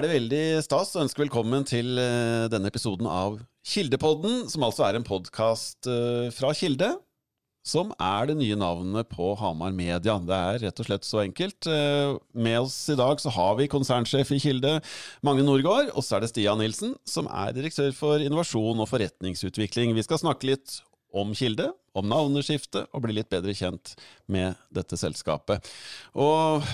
Er det veldig stas å ønske velkommen til eh, denne episoden av Kildepodden, som altså er en podkast fra Kilde. Som er det nye navnet på Hamar Media. Det er rett og slett så enkelt. Med oss i dag så har vi konsernsjef i Kilde, Magne Norgård, og så er det Stian Nilsen, som er direktør for innovasjon og forretningsutvikling. Vi skal snakke litt om Kilde, om navneskiftet, og bli litt bedre kjent med dette selskapet. Og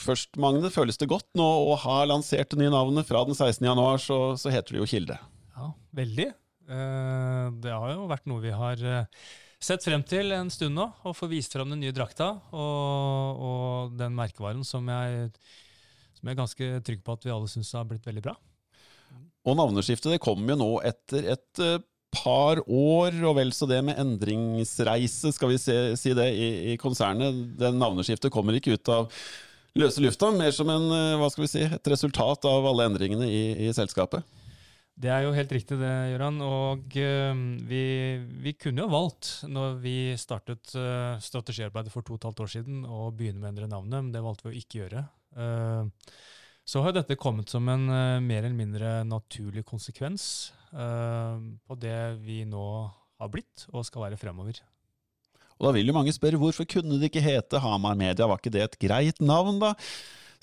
først, Magne, føles det godt nå å ha lansert det nye navnet? Fra den 16. januar så, så heter det jo Kilde. Ja, veldig. Eh, det har jo vært noe vi har eh, sett frem til en stund nå. Å få vist fram den nye drakta og, og den merkevaren som jeg, som jeg er ganske trygg på at vi alle syns har blitt veldig bra. Og navneskiftet det kommer jo nå etter et eh, par år, og vel så det med endringsreise, skal vi se, si det, i, i konsernet. Den navneskiftet kommer ikke ut av løse lufta, mer som en, eh, hva skal vi si, et resultat av alle endringene i, i selskapet. Det er jo helt riktig det, Gøran. Og uh, vi, vi, kunne jo valgt, når vi startet uh, strategiarbeidet for to og et halvt år siden, å begynne med å endre navnet, men det valgte vi å ikke gjøre. Så har dette kommet som en mer eller mindre naturlig konsekvens på det vi nå har blitt og skal være fremover. Og da vil jo mange spørre hvorfor kunne det ikke hete Hamar Media, var ikke det et greit navn da?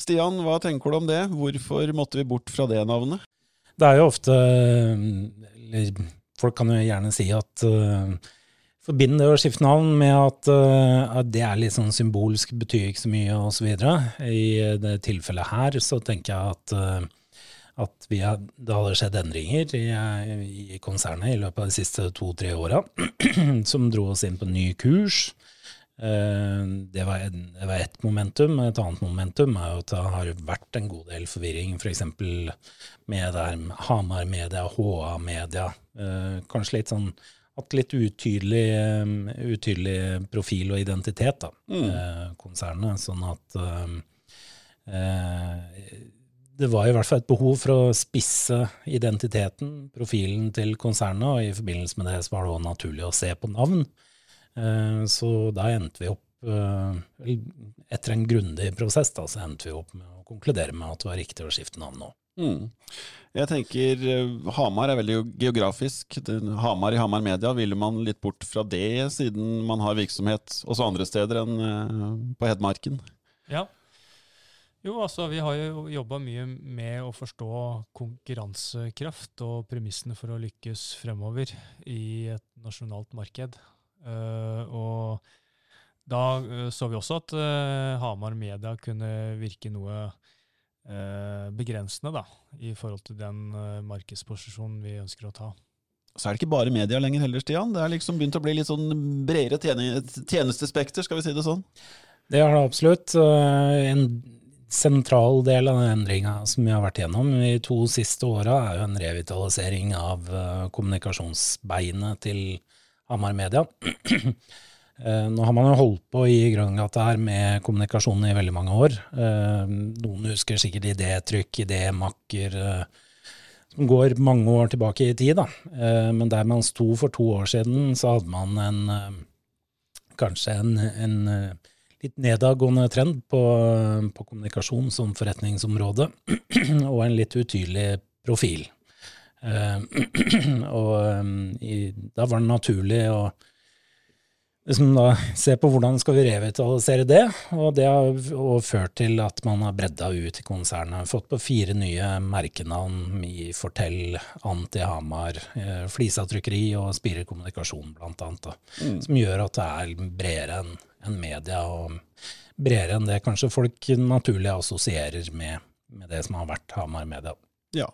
Stian, hva tenker du om det? Hvorfor måtte vi bort fra det navnet? Det er jo ofte eller, Folk kan jo gjerne si at uh, Forbind det å skifte navn med at, uh, at, det er litt sånn symbolsk, betyr ikke så mye osv. I det tilfellet her så tenker jeg at uh, at har, det hadde skjedd endringer i, i, konsernet i løpet av de siste to-tre åra som dro oss inn på en ny kurs. Eh, det var, det var ett momentum. Et annet momentum er jo at det har vært en god del forvirring, f.eks. For med Hamar Media, HA Media. Eh, kanskje litt sånn hatt litt utydelig, eh, utydelig, profil og identitet, da, mm. konsernet. Sånn at det var i hvert fall et behov for å spisse identiteten, profilen til konsernet, og i forbindelse med det så var det også naturlig å se på navn. Eh, så da endte vi opp, eh, etter en grundig prosess, da, så endte vi opp med å konkludere med at det var riktig å skifte navn nå. Mm. Jeg tenker eh, Hamar er veldig geografisk. Hamar i Hamar Media, ville man litt bort fra det, siden man har virksomhet også andre steder enn på Hedmarken? Ja, jo, altså vi har jo jobba mye med å forstå konkurransekraft og premissene for å lykkes fremover i et nasjonalt marked. Uh, og da uh, så vi også at uh, Hamar Media kunne virke noe begrensende da, i forhold til den markedsposisjonen vi ønsker å ta. Så er det ikke bare media lenger heller, Stian. Det er liksom begynt å bli litt sånn bredere tjenestespekter, skal vi si det sånn? Det har det absolutt. En sentral del av den endringa som vi har vært gjennom i to siste åra, er jo en revitalisering av uh, kommunikasjonsbeinet til Hamar Media. uh, nå har man jo holdt på i Grønnegata her med kommunikasjon i veldig mange år. Uh, noen husker sikkert idétrykk, idémakker, som går mange år tilbake i tid. da. men der man sto for to år siden, så hadde man en kanskje en, en litt nedadgående trend på, på, kommunikasjon som forretningsområde, og en litt utydelig profil. Uh, og um, i, da var det naturlig å liksom da, se på hvordan skal vi revitalisere det, og det har ført til at man har bredda ut i konsernet. Fått på fire nye merkenavn i Fortell, Anti Hamar, eh, Flisa trykkeri og Spire kommunikasjon, blant annet. Da, mm. Som gjør at det er bredere enn en media, og bredere enn det kanskje folk naturlig assosierer med, med det som har vært Hamar Media. Ja.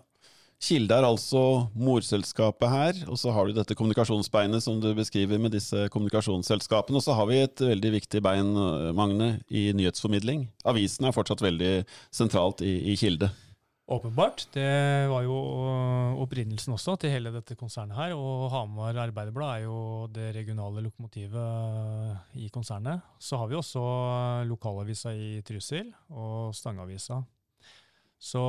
Kilde er altså morselskapet her, og så har du dette kommunikasjonsbeinet som du beskriver med disse kommunikasjonsselskapene. Og så har vi et veldig viktig bein, Magne, i nyhetsformidling. Avisen er fortsatt veldig sentralt i, i Kilde. Åpenbart. Det var jo opprinnelsen også til hele dette konsernet her. Og Hamar Arbeiderblad er jo det regionale lokomotivet i konsernet. Så har vi også lokalavisa i Trysil og Stangeavisa. Så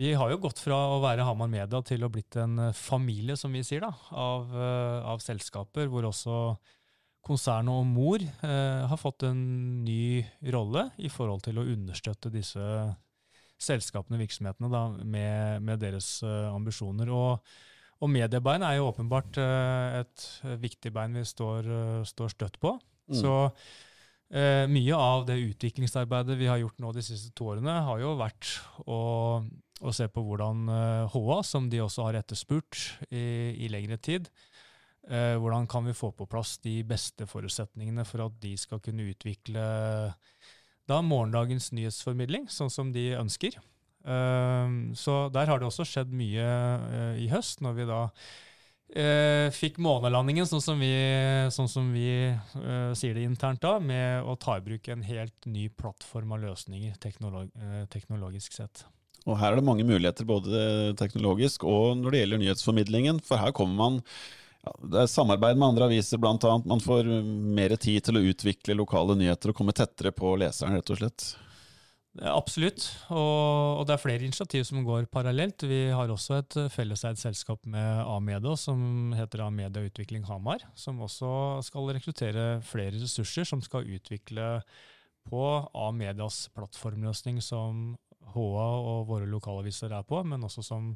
vi har jo gått fra å være Hamar Media til å blitt en familie, som vi sier, da, av, eh, av selskaper, hvor også konsernet og mor eh, har fått en ny rolle i forhold til å understøtte disse selskapene og virksomhetene da, med, med deres ambisjoner. Og, og mediebein er jo åpenbart et viktig bein vi står, står støtt på. Mm. Så Eh, mye av det utviklingsarbeidet vi har gjort nå de siste to årene, har jo vært å, å se på hvordan eh, HA, som de også har etterspurt i, i lengre tid, eh, hvordan kan vi få på plass de beste forutsetningene for at de skal kunne utvikle da morgendagens nyhetsformidling, sånn som de ønsker. Eh, så der har det også skjedd mye eh, i høst, når vi da eh, fikk månelandingen, sånn som vi, sånn som vi eh, sier det internt da, med å ta i bruk en helt ny plattform av løsninger teknolog eh, teknologisk sett. Og Her er det mange muligheter, både teknologisk og når det gjelder nyhetsformidlingen. For her kommer man ja, Det er samarbeid med andre aviser, bl.a. Man får mer tid til å utvikle lokale nyheter og komme tettere på leseren, rett og slett. Absolutt, og, og, det er flere initiativ som går parallelt. Vi har også et felleseid selskap med A-Media som heter A-Media Utvikling Hamar, som også skal rekruttere flere ressurser som skal utvikle på A-Medias plattformløsning som HA og våre lokalaviser er på, men også som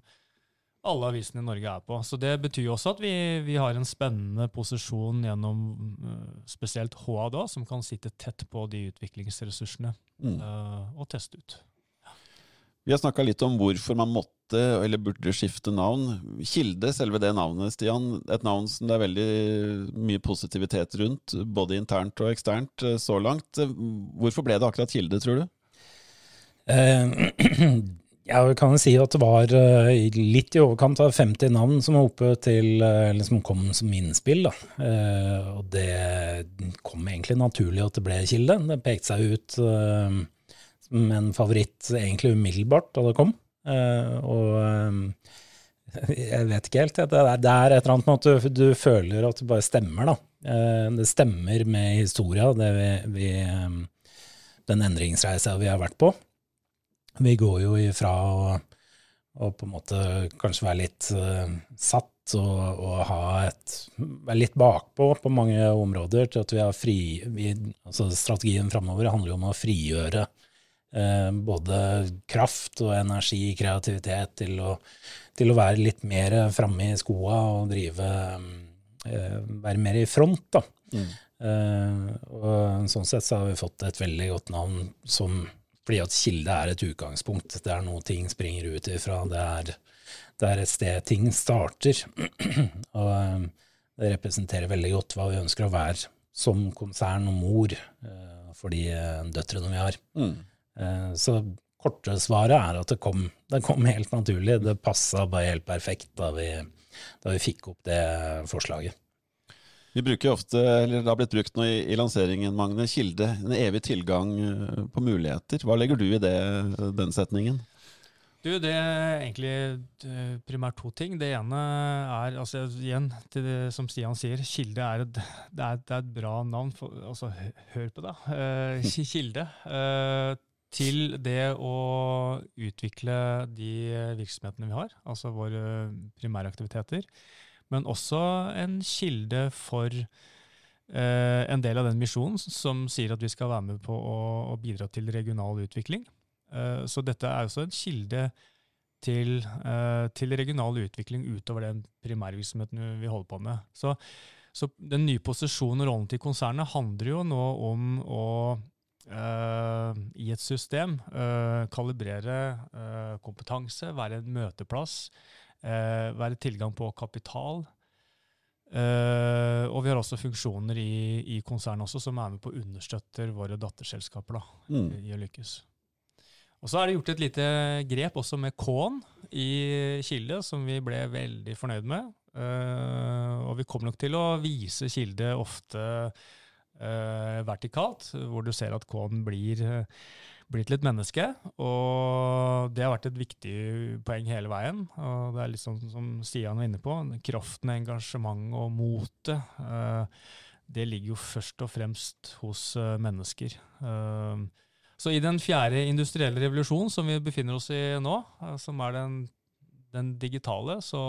alle avisene i Norge er på. Så Det betyr jo også at vi, vi har en spennende posisjon gjennom uh, spesielt HA da, som kan sitte tett på de utviklingsressursene mm. uh, og teste ut. Vi har snakka litt om hvorfor man måtte eller burde skifte navn. Kilde, selve det navnet, Stian. Et navn som det er veldig mye positivitet rundt, både internt og eksternt eh, så langt. Hvorfor ble det akkurat Kilde, tror du? Uh, Jeg kan si at det var eh, litt i overkant av 50 navn som var oppe til eller som kom som innspill. Da. Eh, og det kom egentlig naturlig at det ble Kilde. Det pekte seg ut som en favoritt egentlig umiddelbart da det kom. Og jeg vet ikke helt. Det er, et eller annet med at du, føler at det bare stemmer, da. Det stemmer med historia, vi, vi, den endringsreisa vi har vært på. Vi går jo ifra å, å på en måte kanskje være litt uh, satt og, og, ha et være litt bakpå på mange områder til at vi har fri vi, altså Strategien framover handler jo om å frigjøre uh, både kraft og energi, kreativitet, til å, til å være litt mer framme i skoa og drive uh, Være mer i front, da. Mm. og sånn sett så har vi fått et veldig godt navn som fordi at kilde er et utgangspunkt. Det er noe ting springer ut ifra. Det er, det er et sted ting starter. og um, det representerer veldig godt hva vi ønsker å være som konsern og mor uh, for de uh, døtrene vi har. Mm. Uh, så korte svaret er at det kom, det kom helt naturlig. Det passa bare helt perfekt da vi, da vi fikk opp det forslaget. Vi bruker ofte, eller Det har blitt brukt nå i, i lanseringen, Magne, kilde. En evig tilgang eh, på muligheter. Hva legger du i det, den setningen? Du, Det er egentlig eh, primært to ting. Det ene er, altså igjen, til det som Stian sier, Kilde er et, det er, det er et bra navn. For, altså, hør på det. Uh, kilde. Uh, til det å utvikle de virksomhetene vi har, altså våre primæraktiviteter men også en kilde for eh, en del av den misjonen som sier at vi skal være med på å, å bidra til regional utvikling. Eh, så dette er også en kilde til, eh, til, regional utvikling utover den primærvirksomheten vi holder på med. Så, så den nye posisjonen og rollen til konsernet handler jo nå om å Uh, i et system. Uh, kalibrere uh, kompetanse, være en møteplass være tilgang på kapital. Eh, og vi har også funksjoner i, i konsernet også som er med på å understøtte våre datterselskaper da, mm. i å lykkes. Og så er det gjort et lite grep også med K-en i Kilde, som vi ble veldig fornøyd med. Uh, og vi kommer nok til å vise Kilde ofte uh, vertikalt, hvor du ser at K-en blir uh, blitt litt menneske. Og det har vært et viktig poeng hele veien. Og det er litt sånn som Stian var inne på, kraften, engasjement og motet. Eh, det ligger jo først og fremst hos eh, mennesker. Eh, så i den fjerde industrielle revolusjonen som vi befinner oss i nå, som er den, den digitale, så,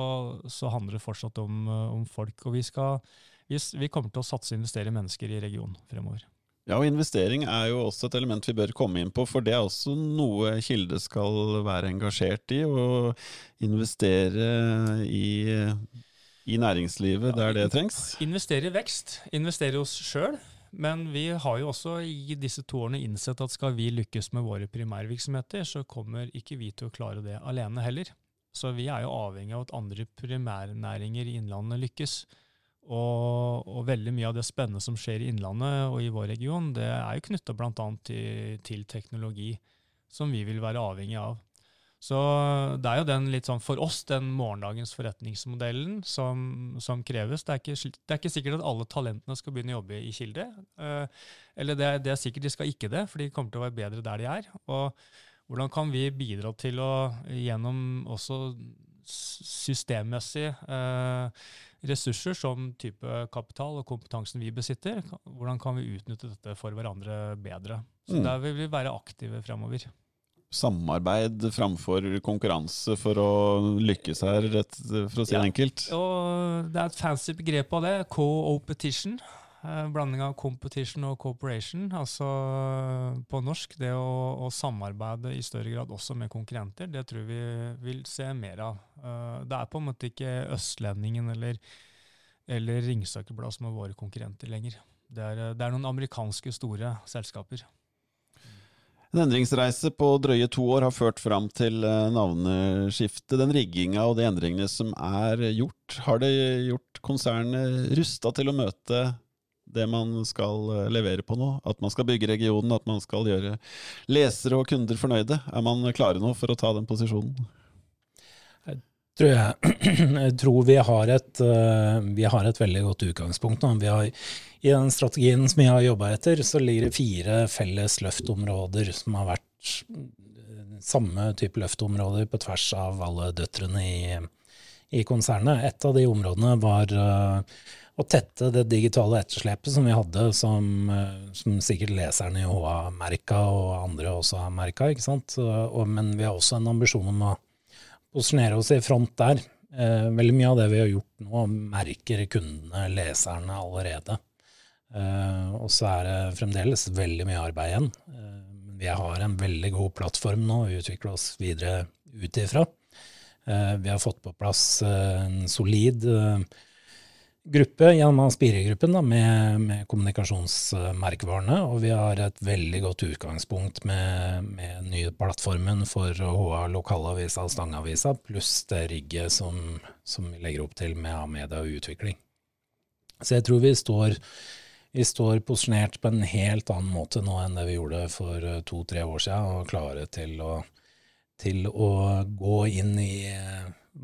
så, handler det fortsatt om, om folk. Og vi, skal, vi, vi kommer til å satse og investere i mennesker i regionen fremover. Ja, og investering er jo også et element vi bør komme inn på, for det er også noe Kilde skal være engasjert i. Å investere i, i næringslivet der det trengs. Investere i vekst. Investere i oss sjøl. Men vi har jo også i disse to årene innsett at skal vi lykkes med våre primærvirksomheter, så kommer ikke vi til å klare det alene heller. Så vi er jo avhengig av at andre primærnæringer i Innlandet lykkes. Og, og, veldig mye av det spennende som skjer i Innlandet og i vår region, det er jo knytta bl.a. Til, til teknologi, som vi vil være avhengig av. Så det er jo den litt sånn for oss, den morgendagens forretningsmodellen som, som kreves. Det er, ikke, det er, ikke, sikkert at alle talentene skal begynne å jobbe i Kilde. Eh, eller det, det, er sikkert de skal ikke det, for de kommer til å være bedre der de er. Og hvordan kan vi bidra til å, gjennom også systemmessig uh, ressurser som type kapital og kompetansen vi besitter, hvordan kan vi utnytte dette for hverandre bedre? Så mm. Der vil vi være aktive fremover. Samarbeid framfor konkurranse for å lykkes her, rett, for å si ja. det enkelt? Og det er et fancy begrep av det. Co-opetition. Eh, blanding av competition og cooperation. Altså på norsk det å, å, samarbeide i større grad også med konkurrenter. Det tror vi vil se mer av. Eh, det er på en måte ikke Østlendingen eller, eller Ringsaker som er våre konkurrenter lenger. Det er, det er noen amerikanske store selskaper. En endringsreise på drøye to år har ført fram til eh, navneskiftet. Den rigginga og de endringene som er gjort, har det gjort konsernet rusta til å møte det man skal eh, levere på nå. At man skal bygge regionen, at man skal gjøre lesere og kunder fornøyde. Er man klare nå for å ta den posisjonen? Jeg tror, jeg, jeg tror vi, har et, eh, vi har et veldig godt utgangspunkt nå. Har, I den strategien som vi har jobba etter, så ligger det fire felles løftområder som har vært eh, samme type løftområder på tvers av alle døtrene i, i konsernet. Et av de områdene var å tette det digitale etterslepet som vi hadde, som, eh, som sikkert leserne i HA merka, og andre også har merka. Men vi har også en ambisjon om å posisjonere oss i front der. Eh, veldig mye av det vi har gjort nå, merker kundene, leserne, allerede. Eh, og så er det fremdeles veldig mye arbeid igjen. Eh, vi har en veldig god plattform nå vi utvikler oss videre ut ifra. Eh, vi har fått på plass eh, en solid gruppe gjennom Spire-gruppen med, med, kommunikasjonsmerkevarene. Og vi har et veldig godt utgangspunkt med, med nye plattformen for HA lokalavisa og Stangavisa, pluss det rigget som, som, vi legger opp til med A-media og utvikling. Så jeg tror vi står, vi står posisjonert på en helt annen måte nå enn det vi gjorde for to-tre år siden, og klare til å, til å gå inn i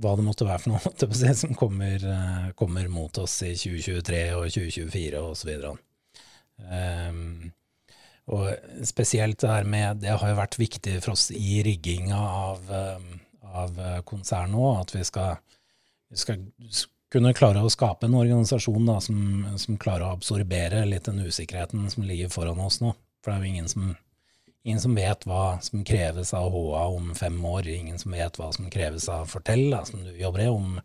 hva det måtte være for noe som kommer, eh, kommer, mot oss i 2023 og 2024 osv. Um, og spesielt det her med Det har jo vært viktig for oss i rigginga av, ehm, av konsernet òg, at vi skal, vi skal, kunne klare å skape en organisasjon da, som, som, klarer å absorbere litt den usikkerheten som ligger foran oss nå. For det er jo ingen som Ingen som vet hva som kreves av HA om fem år. Ingen som vet hva som kreves av Fortell, da, som du jobber i, om,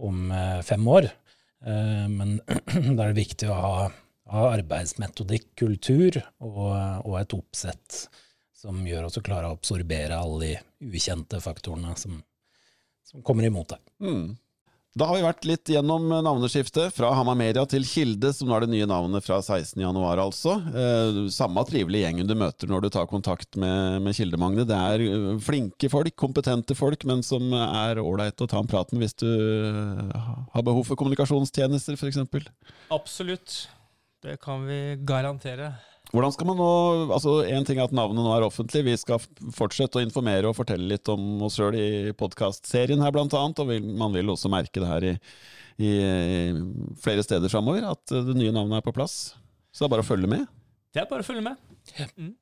om eh, fem år. Eh, men da er det viktig å ha, ha arbeidsmetodikk, kultur og, og, et oppsett som gjør oss å klare å absorbere alle de ukjente faktorene som, som kommer imot deg. Mm. Da har vi vært litt gjennom navneskiftet, fra Hamar Media til Kilde, som nå er det nye navnet fra 16.1, altså. Eh, samme trivelige gjengen du møter når du tar kontakt med, med Kilde-Magne. Det er eh, flinke folk, kompetente folk, men som er ålreit å ta en prat med hvis du eh, har behov for kommunikasjonstjenester, f.eks. Absolutt. Det kan vi garantere. Hvordan skal man nå, altså En ting er at navnet nå er offentlig, vi skal fortsette å informere og fortelle litt om oss sjøl i podkastserien her blant annet, og man vil også merke det her i, i, i flere steder framover, at det nye navnet er på plass. Så det er bare å følge med. Det er bare å følge med. Mm.